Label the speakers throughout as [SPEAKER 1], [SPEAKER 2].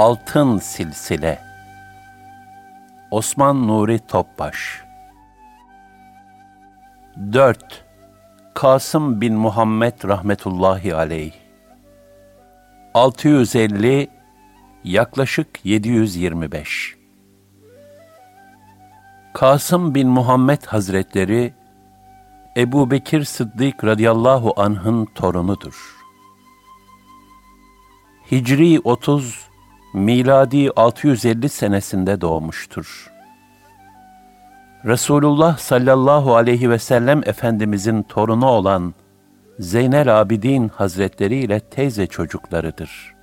[SPEAKER 1] Altın Silsile Osman Nuri Topbaş 4. Kasım bin Muhammed rahmetullahi aleyh 650 yaklaşık 725 Kasım bin Muhammed Hazretleri Ebu Bekir Sıddık radıyallahu anh'ın torunudur. Hicri 30 miladi 650 senesinde doğmuştur. Resulullah sallallahu aleyhi ve sellem Efendimizin torunu olan Zeynel Abidin Hazretleri ile teyze çocuklarıdır.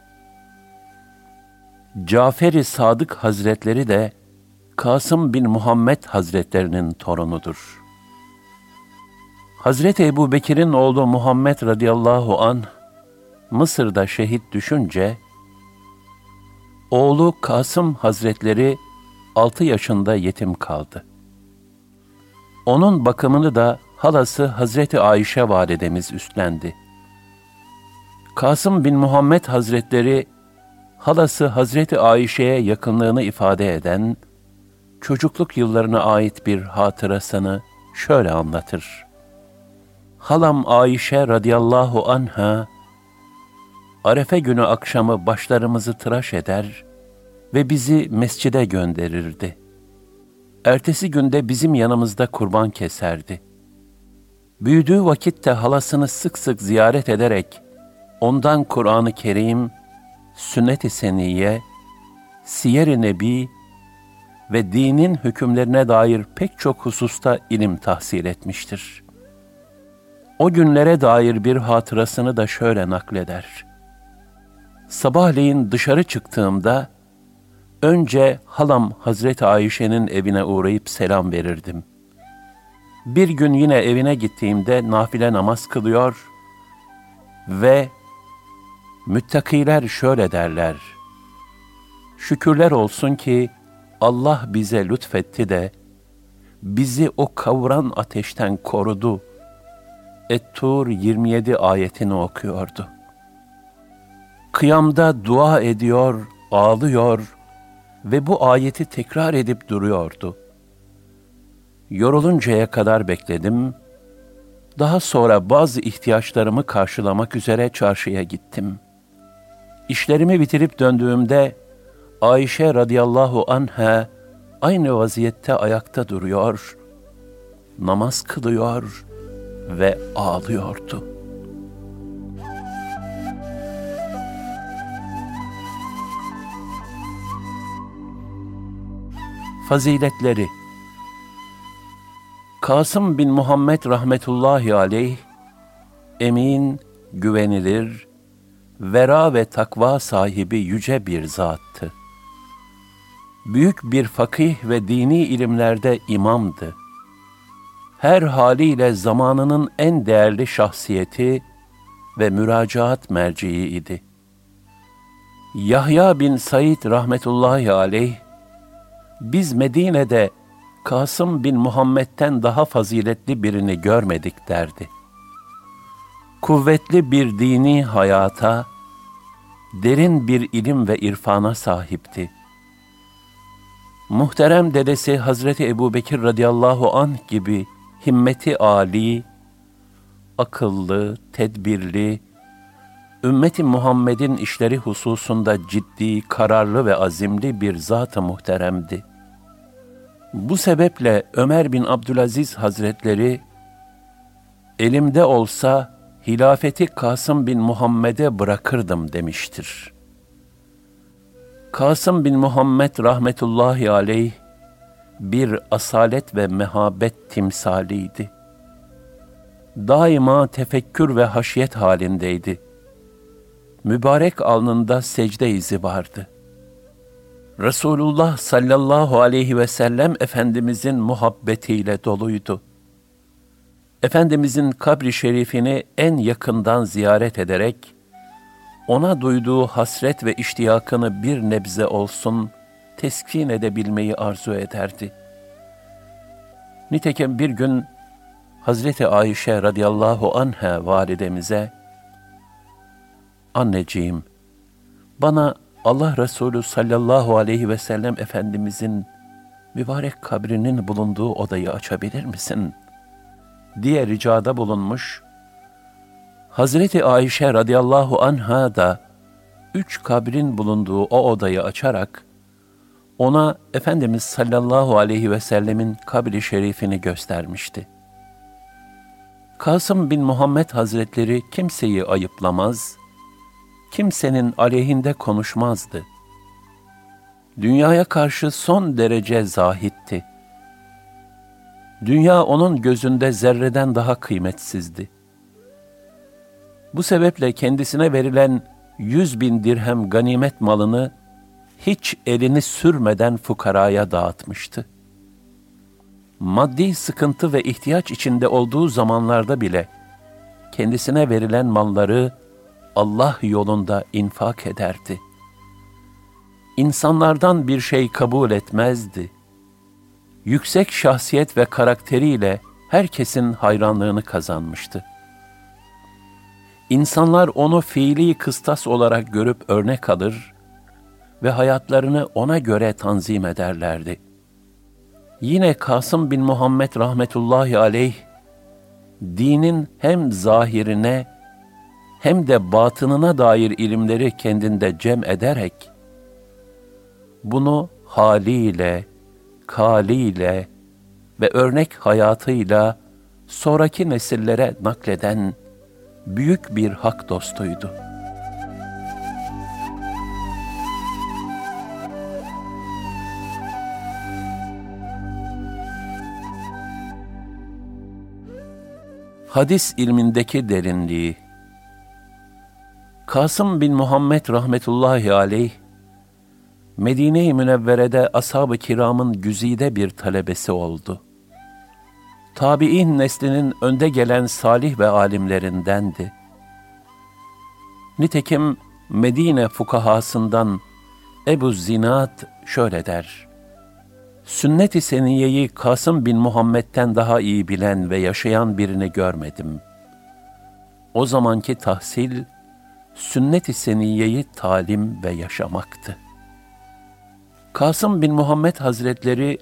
[SPEAKER 1] Cafer-i Sadık Hazretleri de Kasım bin Muhammed Hazretlerinin torunudur. Hazreti Ebu Bekir'in oğlu Muhammed radıyallahu an Mısır'da şehit düşünce, Oğlu Kasım Hazretleri altı yaşında yetim kaldı. Onun bakımını da halası Hazreti Ayşe validemiz üstlendi. Kasım bin Muhammed Hazretleri halası Hazreti Ayşe'ye yakınlığını ifade eden çocukluk yıllarına ait bir hatırasını şöyle anlatır. Halam Ayşe radıyallahu anha Arefe günü akşamı başlarımızı tıraş eder ve bizi mescide gönderirdi. Ertesi günde bizim yanımızda kurban keserdi. Büyüdüğü vakitte halasını sık sık ziyaret ederek ondan Kur'an-ı Kerim, sünnet-i seniye, siyer-i nebi ve dinin hükümlerine dair pek çok hususta ilim tahsil etmiştir. O günlere dair bir hatırasını da şöyle nakleder. Sabahleyin dışarı çıktığımda önce halam Hazreti Ayşe'nin evine uğrayıp selam verirdim. Bir gün yine evine gittiğimde nafile namaz kılıyor ve müttakiler şöyle derler. Şükürler olsun ki Allah bize lütfetti de bizi o kavuran ateşten korudu. Et-Tur 27 ayetini okuyordu. Kıyamda dua ediyor, ağlıyor ve bu ayeti tekrar edip duruyordu. Yoruluncaya kadar bekledim. Daha sonra bazı ihtiyaçlarımı karşılamak üzere çarşıya gittim. İşlerimi bitirip döndüğümde Ayşe radıyallahu anha aynı vaziyette ayakta duruyor, namaz kılıyor ve ağlıyordu.'' Faziletleri Kasım bin Muhammed rahmetullahi aleyh, emin, güvenilir, vera ve takva sahibi yüce bir zattı. Büyük bir fakih ve dini ilimlerde imamdı. Her haliyle zamanının en değerli şahsiyeti ve müracaat merciğiydi. Yahya bin Said rahmetullahi aleyh, biz Medine'de Kasım bin Muhammed'den daha faziletli birini görmedik derdi. Kuvvetli bir dini hayata, derin bir ilim ve irfana sahipti. Muhterem dedesi Hazreti Ebu Bekir radıyallahu anh gibi himmeti âli, akıllı, tedbirli, ümmeti Muhammed'in işleri hususunda ciddi, kararlı ve azimli bir zat-ı muhteremdi. Bu sebeple Ömer bin Abdülaziz Hazretleri elimde olsa hilafeti Kasım bin Muhammed'e bırakırdım demiştir. Kasım bin Muhammed rahmetullahi aleyh bir asalet ve mehabet timsaliydi. Daima tefekkür ve haşyet halindeydi. Mübarek alnında secde izi vardı. Resulullah sallallahu aleyhi ve sellem Efendimizin muhabbetiyle doluydu. Efendimizin kabri şerifini en yakından ziyaret ederek, ona duyduğu hasret ve iştiyakını bir nebze olsun teskin edebilmeyi arzu ederdi. Nitekim bir gün Hazreti Ayşe radıyallahu anha validemize, Anneciğim, bana Allah Resulü sallallahu aleyhi ve sellem Efendimizin mübarek kabrinin bulunduğu odayı açabilir misin? diye ricada bulunmuş. Hazreti Ayşe radıyallahu anha da üç kabrin bulunduğu o odayı açarak ona Efendimiz sallallahu aleyhi ve sellemin kabri şerifini göstermişti. Kasım bin Muhammed Hazretleri kimseyi ayıplamaz, kimsenin aleyhinde konuşmazdı. Dünyaya karşı son derece zahitti. Dünya onun gözünde zerreden daha kıymetsizdi. Bu sebeple kendisine verilen yüz bin dirhem ganimet malını hiç elini sürmeden fukaraya dağıtmıştı. Maddi sıkıntı ve ihtiyaç içinde olduğu zamanlarda bile kendisine verilen malları Allah yolunda infak ederdi. İnsanlardan bir şey kabul etmezdi. Yüksek şahsiyet ve karakteriyle herkesin hayranlığını kazanmıştı. İnsanlar onu fiili kıstas olarak görüp örnek alır ve hayatlarını ona göre tanzim ederlerdi. Yine Kasım bin Muhammed rahmetullahi aleyh, dinin hem zahirine hem de batınına dair ilimleri kendinde cem ederek, bunu haliyle, kaliyle ve örnek hayatıyla sonraki nesillere nakleden büyük bir hak dostuydu.'' hadis ilmindeki derinliği. Kasım bin Muhammed rahmetullahi aleyh, Medine-i Münevvere'de ashab-ı kiramın güzide bir talebesi oldu. Tabi'in neslinin önde gelen salih ve alimlerindendi. Nitekim Medine fukahasından Ebu Zinat şöyle der sünnet-i seniyeyi Kasım bin Muhammed'den daha iyi bilen ve yaşayan birini görmedim. O zamanki tahsil, sünnet-i seniyeyi talim ve yaşamaktı. Kasım bin Muhammed Hazretleri,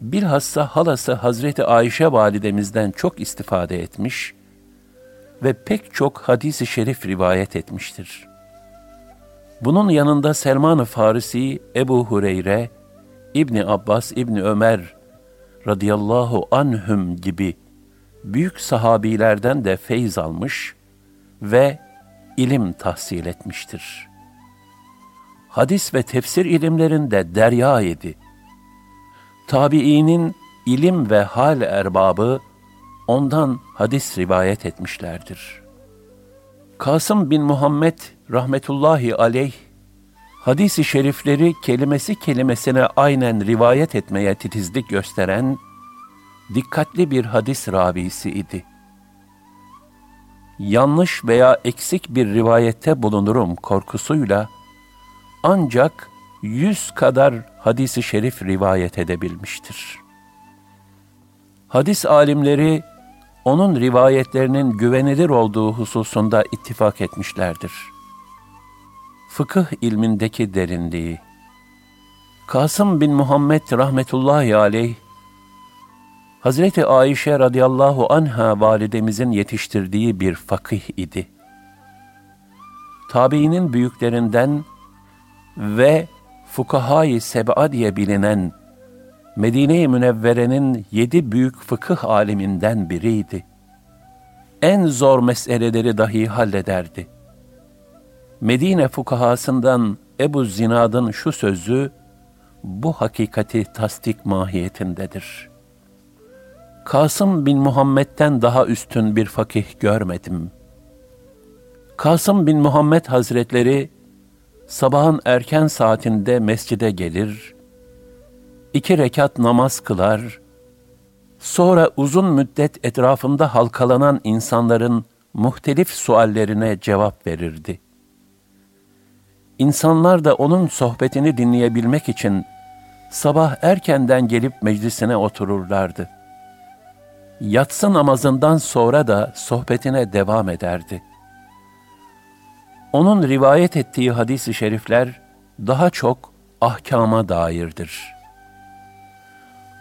[SPEAKER 1] bilhassa halası Hazreti Ayşe validemizden çok istifade etmiş ve pek çok hadisi şerif rivayet etmiştir. Bunun yanında Selman-ı Farisi, Ebu Hureyre, İbni Abbas, İbni Ömer radıyallahu anhüm gibi büyük sahabilerden de feyz almış ve ilim tahsil etmiştir. Hadis ve tefsir ilimlerinde derya idi. Tabiinin ilim ve hal erbabı ondan hadis rivayet etmişlerdir. Kasım bin Muhammed rahmetullahi aleyh hadis-i şerifleri kelimesi kelimesine aynen rivayet etmeye titizlik gösteren dikkatli bir hadis ravisi idi. Yanlış veya eksik bir rivayette bulunurum korkusuyla ancak yüz kadar hadisi şerif rivayet edebilmiştir. Hadis alimleri onun rivayetlerinin güvenilir olduğu hususunda ittifak etmişlerdir.'' fıkıh ilmindeki derinliği. Kasım bin Muhammed rahmetullahi aleyh, Hazreti Ayşe radıyallahu anha validemizin yetiştirdiği bir fakih idi. Tabiinin büyüklerinden ve fukahayı seb'a diye bilinen Medine-i Münevvere'nin yedi büyük fıkıh aliminden biriydi. En zor meseleleri dahi hallederdi. Medine fukahasından Ebu Zinad'ın şu sözü, bu hakikati tasdik mahiyetindedir. Kasım bin Muhammed'den daha üstün bir fakih görmedim. Kasım bin Muhammed Hazretleri sabahın erken saatinde mescide gelir, iki rekat namaz kılar, sonra uzun müddet etrafında halkalanan insanların muhtelif suallerine cevap verirdi. İnsanlar da onun sohbetini dinleyebilmek için sabah erkenden gelip meclisine otururlardı. Yatsı namazından sonra da sohbetine devam ederdi. Onun rivayet ettiği hadis-i şerifler daha çok ahkama dairdir.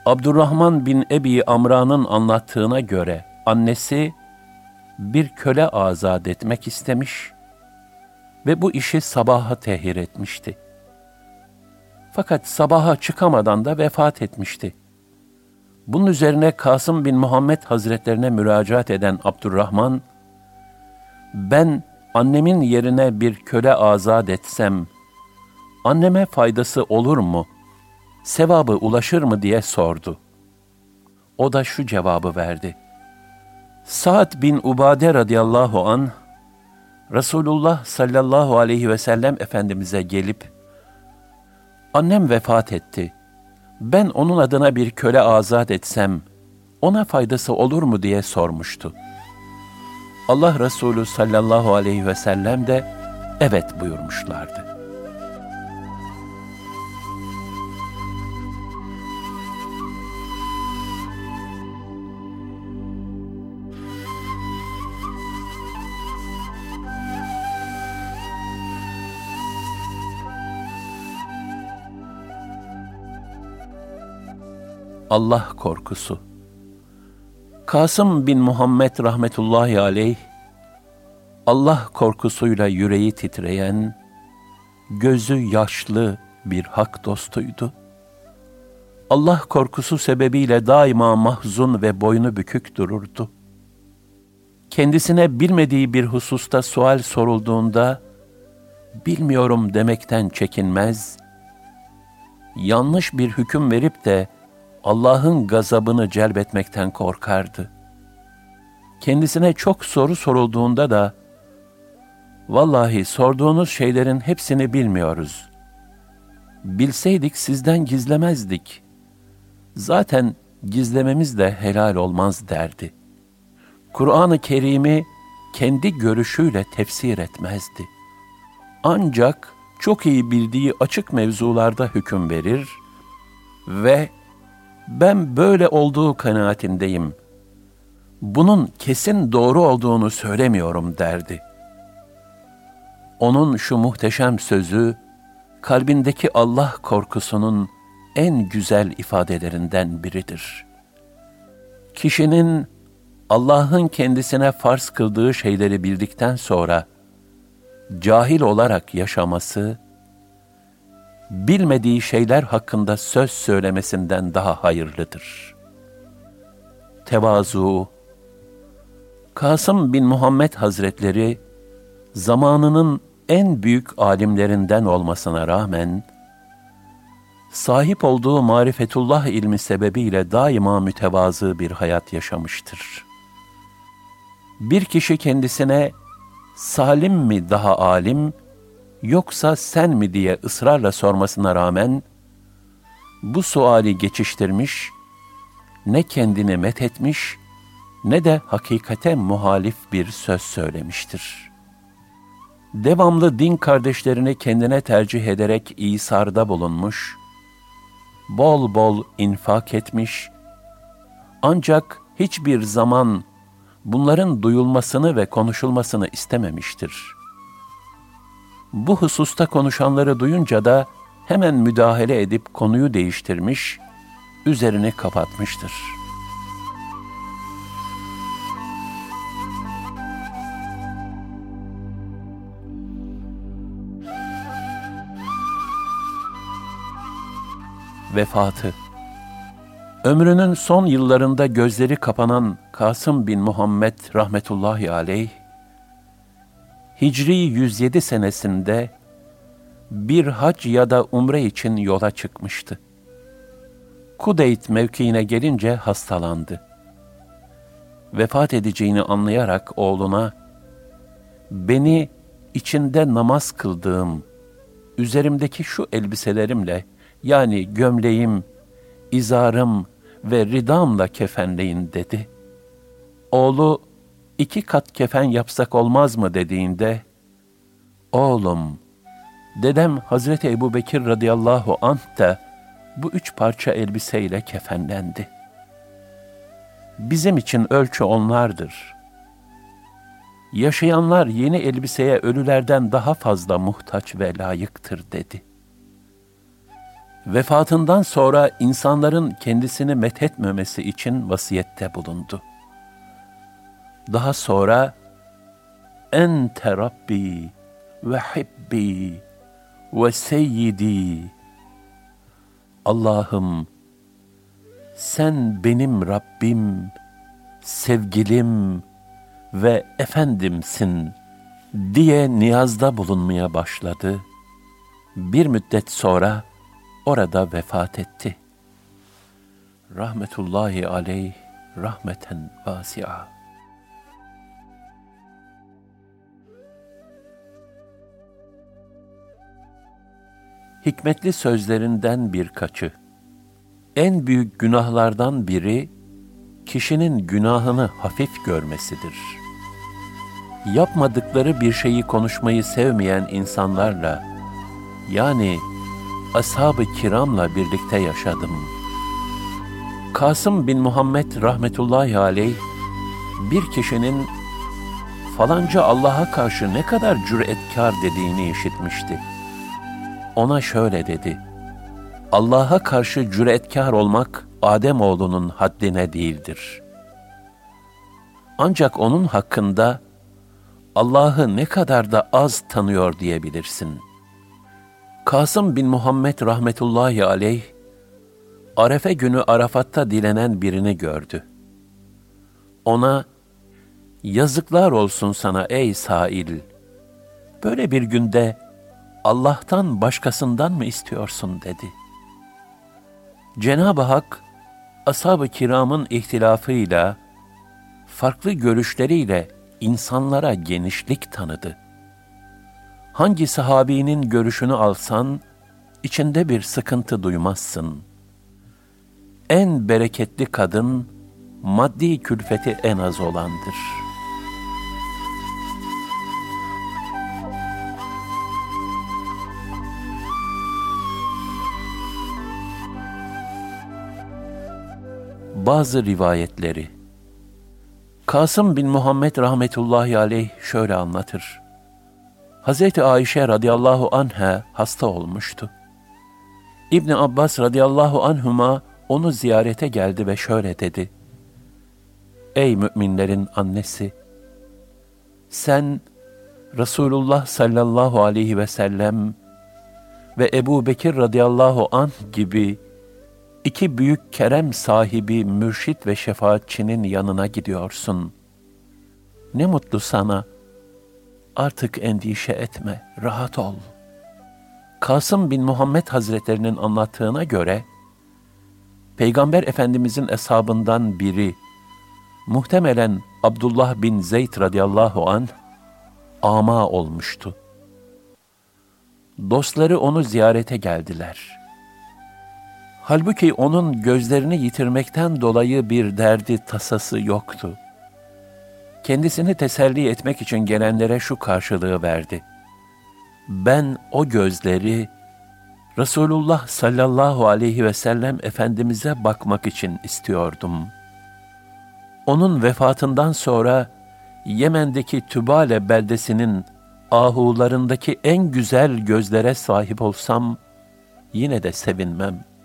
[SPEAKER 1] Abdurrahman bin Ebi Amra'nın anlattığına göre annesi bir köle azat etmek istemiş ve bu işi sabaha tehir etmişti. Fakat sabaha çıkamadan da vefat etmişti. Bunun üzerine Kasım bin Muhammed Hazretlerine müracaat eden Abdurrahman, ben annemin yerine bir köle azat etsem, anneme faydası olur mu, sevabı ulaşır mı diye sordu. O da şu cevabı verdi. Sa'd bin Ubade radıyallahu an Resulullah sallallahu aleyhi ve sellem Efendimiz'e gelip, annem vefat etti. Ben onun adına bir köle azat etsem, ona faydası olur mu diye sormuştu. Allah Resulü sallallahu aleyhi ve sellem de evet buyurmuşlardı. Allah korkusu. Kasım bin Muhammed rahmetullahi aleyh, Allah korkusuyla yüreği titreyen, gözü yaşlı bir hak dostuydu. Allah korkusu sebebiyle daima mahzun ve boynu bükük dururdu. Kendisine bilmediği bir hususta sual sorulduğunda, bilmiyorum demekten çekinmez, yanlış bir hüküm verip de Allah'ın gazabını celbetmekten korkardı. Kendisine çok soru sorulduğunda da, Vallahi sorduğunuz şeylerin hepsini bilmiyoruz. Bilseydik sizden gizlemezdik. Zaten gizlememiz de helal olmaz derdi. Kur'an-ı Kerim'i kendi görüşüyle tefsir etmezdi. Ancak çok iyi bildiği açık mevzularda hüküm verir ve ben böyle olduğu kanaatindeyim. Bunun kesin doğru olduğunu söylemiyorum derdi. Onun şu muhteşem sözü, kalbindeki Allah korkusunun en güzel ifadelerinden biridir. Kişinin Allah'ın kendisine farz kıldığı şeyleri bildikten sonra cahil olarak yaşaması, bilmediği şeyler hakkında söz söylemesinden daha hayırlıdır. Tevazu Kasım bin Muhammed Hazretleri zamanının en büyük alimlerinden olmasına rağmen sahip olduğu marifetullah ilmi sebebiyle daima mütevazı bir hayat yaşamıştır. Bir kişi kendisine salim mi daha alim, yoksa sen mi diye ısrarla sormasına rağmen bu suali geçiştirmiş, ne kendini met etmiş, ne de hakikate muhalif bir söz söylemiştir. Devamlı din kardeşlerini kendine tercih ederek İsar'da bulunmuş, bol bol infak etmiş, ancak hiçbir zaman bunların duyulmasını ve konuşulmasını istememiştir.'' Bu hususta konuşanları duyunca da hemen müdahale edip konuyu değiştirmiş, üzerini kapatmıştır. Vefatı Ömrünün son yıllarında gözleri kapanan Kasım bin Muhammed rahmetullahi aleyh, Hicri 107 senesinde bir hac ya da umre için yola çıkmıştı. Kudeyt mevkiine gelince hastalandı. Vefat edeceğini anlayarak oğluna, beni içinde namaz kıldığım, üzerimdeki şu elbiselerimle, yani gömleğim, izarım ve ridamla kefenleyin dedi. Oğlu, iki kat kefen yapsak olmaz mı dediğinde, oğlum, dedem Hazreti Ebu Bekir radıyallahu anh da bu üç parça elbiseyle kefenlendi. Bizim için ölçü onlardır. Yaşayanlar yeni elbiseye ölülerden daha fazla muhtaç ve layıktır dedi. Vefatından sonra insanların kendisini methetmemesi için vasiyette bulundu. Daha sonra ente Rabbi ve hibbi ve seyyidi Allah'ım sen benim Rabbim, sevgilim ve efendimsin diye niyazda bulunmaya başladı. Bir müddet sonra orada vefat etti. Rahmetullahi aleyh rahmeten vasi'a. Hikmetli sözlerinden birkaçı. En büyük günahlardan biri kişinin günahını hafif görmesidir. Yapmadıkları bir şeyi konuşmayı sevmeyen insanlarla yani ashab-ı kiramla birlikte yaşadım. Kasım bin Muhammed rahmetullahi aleyh bir kişinin falanca Allah'a karşı ne kadar cüretkar dediğini işitmişti. Ona şöyle dedi. Allah'a karşı cüretkar olmak Adem oğlunun haddine değildir. Ancak onun hakkında Allah'ı ne kadar da az tanıyor diyebilirsin. Kasım bin Muhammed rahmetullahi aleyh, Arefe günü Arafat'ta dilenen birini gördü. Ona, yazıklar olsun sana ey Sail, böyle bir günde Allah'tan başkasından mı istiyorsun dedi. Cenab-ı Hak, ashab-ı kiramın ihtilafıyla, farklı görüşleriyle insanlara genişlik tanıdı. Hangi sahabinin görüşünü alsan, içinde bir sıkıntı duymazsın. En bereketli kadın, maddi külfeti en az olandır.'' Bazı rivayetleri. Kasım bin Muhammed rahmetullahi aleyh şöyle anlatır. Hazreti Ayşe radıyallahu anha hasta olmuştu. İbni Abbas radıyallahu anhuma onu ziyarete geldi ve şöyle dedi. Ey müminlerin annesi! Sen Resulullah sallallahu aleyhi ve sellem ve Ebu Bekir radıyallahu anh gibi iki büyük kerem sahibi mürşit ve şefaatçinin yanına gidiyorsun. Ne mutlu sana. Artık endişe etme, rahat ol. Kasım bin Muhammed Hazretlerinin anlattığına göre, Peygamber Efendimizin eshabından biri, muhtemelen Abdullah bin Zeyd radıyallahu an ama olmuştu. Dostları onu ziyarete geldiler. Halbuki onun gözlerini yitirmekten dolayı bir derdi tasası yoktu. Kendisini teselli etmek için gelenlere şu karşılığı verdi. Ben o gözleri Resulullah sallallahu aleyhi ve sellem Efendimiz'e bakmak için istiyordum. Onun vefatından sonra Yemen'deki Tübale beldesinin ahularındaki en güzel gözlere sahip olsam yine de sevinmem.''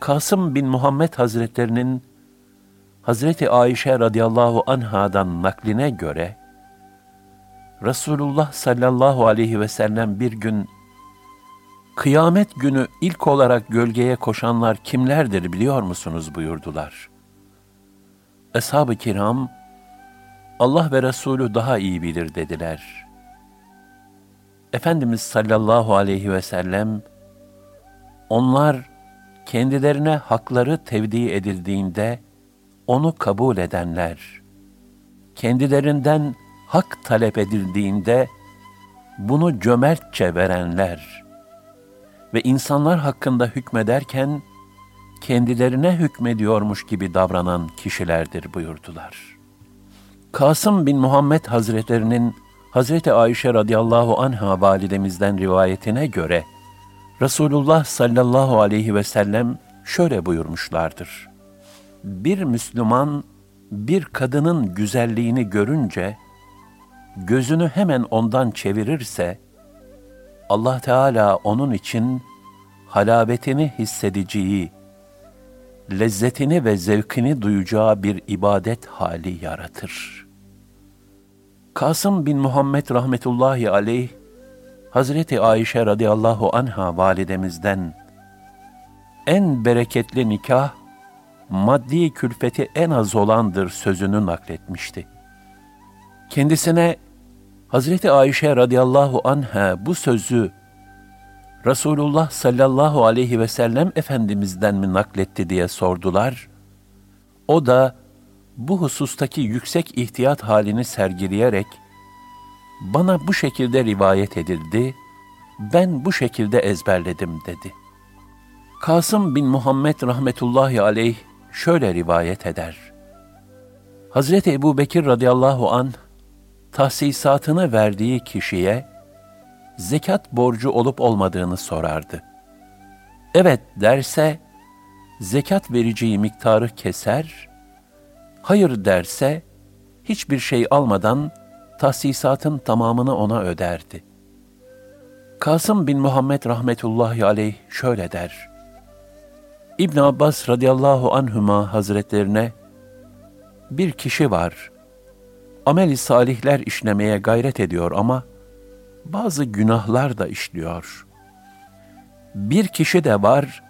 [SPEAKER 1] Kasım bin Muhammed Hazretlerinin Hazreti Ayşe radıyallahu anhadan nakline göre Resulullah sallallahu aleyhi ve sellem bir gün Kıyamet günü ilk olarak gölgeye koşanlar kimlerdir biliyor musunuz buyurdular. Eshab-ı kiram, Allah ve Resulü daha iyi bilir dediler. Efendimiz sallallahu aleyhi ve sellem, onlar kendilerine hakları tevdi edildiğinde onu kabul edenler, kendilerinden hak talep edildiğinde bunu cömertçe verenler ve insanlar hakkında hükmederken kendilerine hükmediyormuş gibi davranan kişilerdir buyurdular. Kasım bin Muhammed Hazretlerinin Hazreti Ayşe radıyallahu anha validemizden rivayetine göre Resulullah sallallahu aleyhi ve sellem şöyle buyurmuşlardır. Bir Müslüman bir kadının güzelliğini görünce gözünü hemen ondan çevirirse Allah Teala onun için halabetini hissedeceği, lezzetini ve zevkini duyacağı bir ibadet hali yaratır. Kasım bin Muhammed rahmetullahi aleyh, Hazreti Ayşe radıyallahu anha validemizden, en bereketli nikah, maddi külfeti en az olandır sözünü nakletmişti. Kendisine Hazreti Ayşe radıyallahu anha bu sözü Resulullah sallallahu aleyhi ve sellem Efendimiz'den mi nakletti diye sordular. O da bu husustaki yüksek ihtiyat halini sergileyerek bana bu şekilde rivayet edildi, ben bu şekilde ezberledim dedi. Kasım bin Muhammed rahmetullahi aleyh şöyle rivayet eder. Hazreti Ebu Bekir radıyallahu an tahsisatını verdiği kişiye zekat borcu olup olmadığını sorardı. Evet derse zekat vereceği miktarı keser, hayır derse hiçbir şey almadan tahsisatın tamamını ona öderdi. Kasım bin Muhammed rahmetullahi aleyh şöyle der. İbn Abbas radıyallahu anhüma hazretlerine bir kişi var. Ameli salihler işlemeye gayret ediyor ama bazı günahlar da işliyor. Bir kişi de var.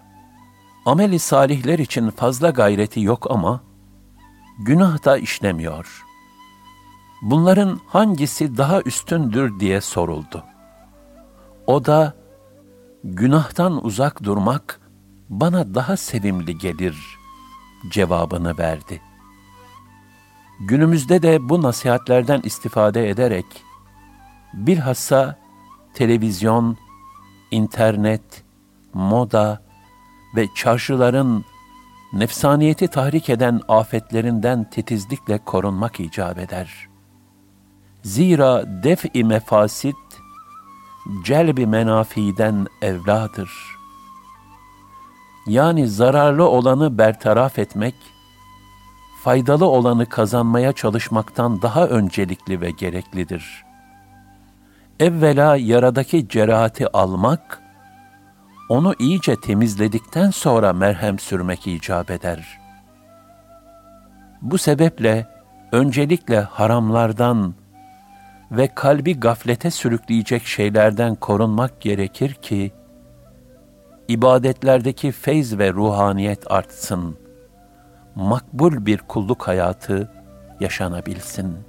[SPEAKER 1] Ameli salihler için fazla gayreti yok ama günah da işlemiyor. Bunların hangisi daha üstündür diye soruldu. O da günahtan uzak durmak bana daha sevimli gelir cevabını verdi. Günümüzde de bu nasihatlerden istifade ederek bilhassa televizyon, internet, moda ve çarşıların nefsaniyeti tahrik eden afetlerinden titizlikle korunmak icap eder. Zira def-i mefasit, celbi menafiden evladır.'' yani zararlı olanı bertaraf etmek, faydalı olanı kazanmaya çalışmaktan daha öncelikli ve gereklidir. Evvela yaradaki cerahati almak, onu iyice temizledikten sonra merhem sürmek icap eder. Bu sebeple öncelikle haramlardan ve kalbi gaflete sürükleyecek şeylerden korunmak gerekir ki, ibadetlerdeki feyz ve ruhaniyet artsın, makbul bir kulluk hayatı yaşanabilsin.''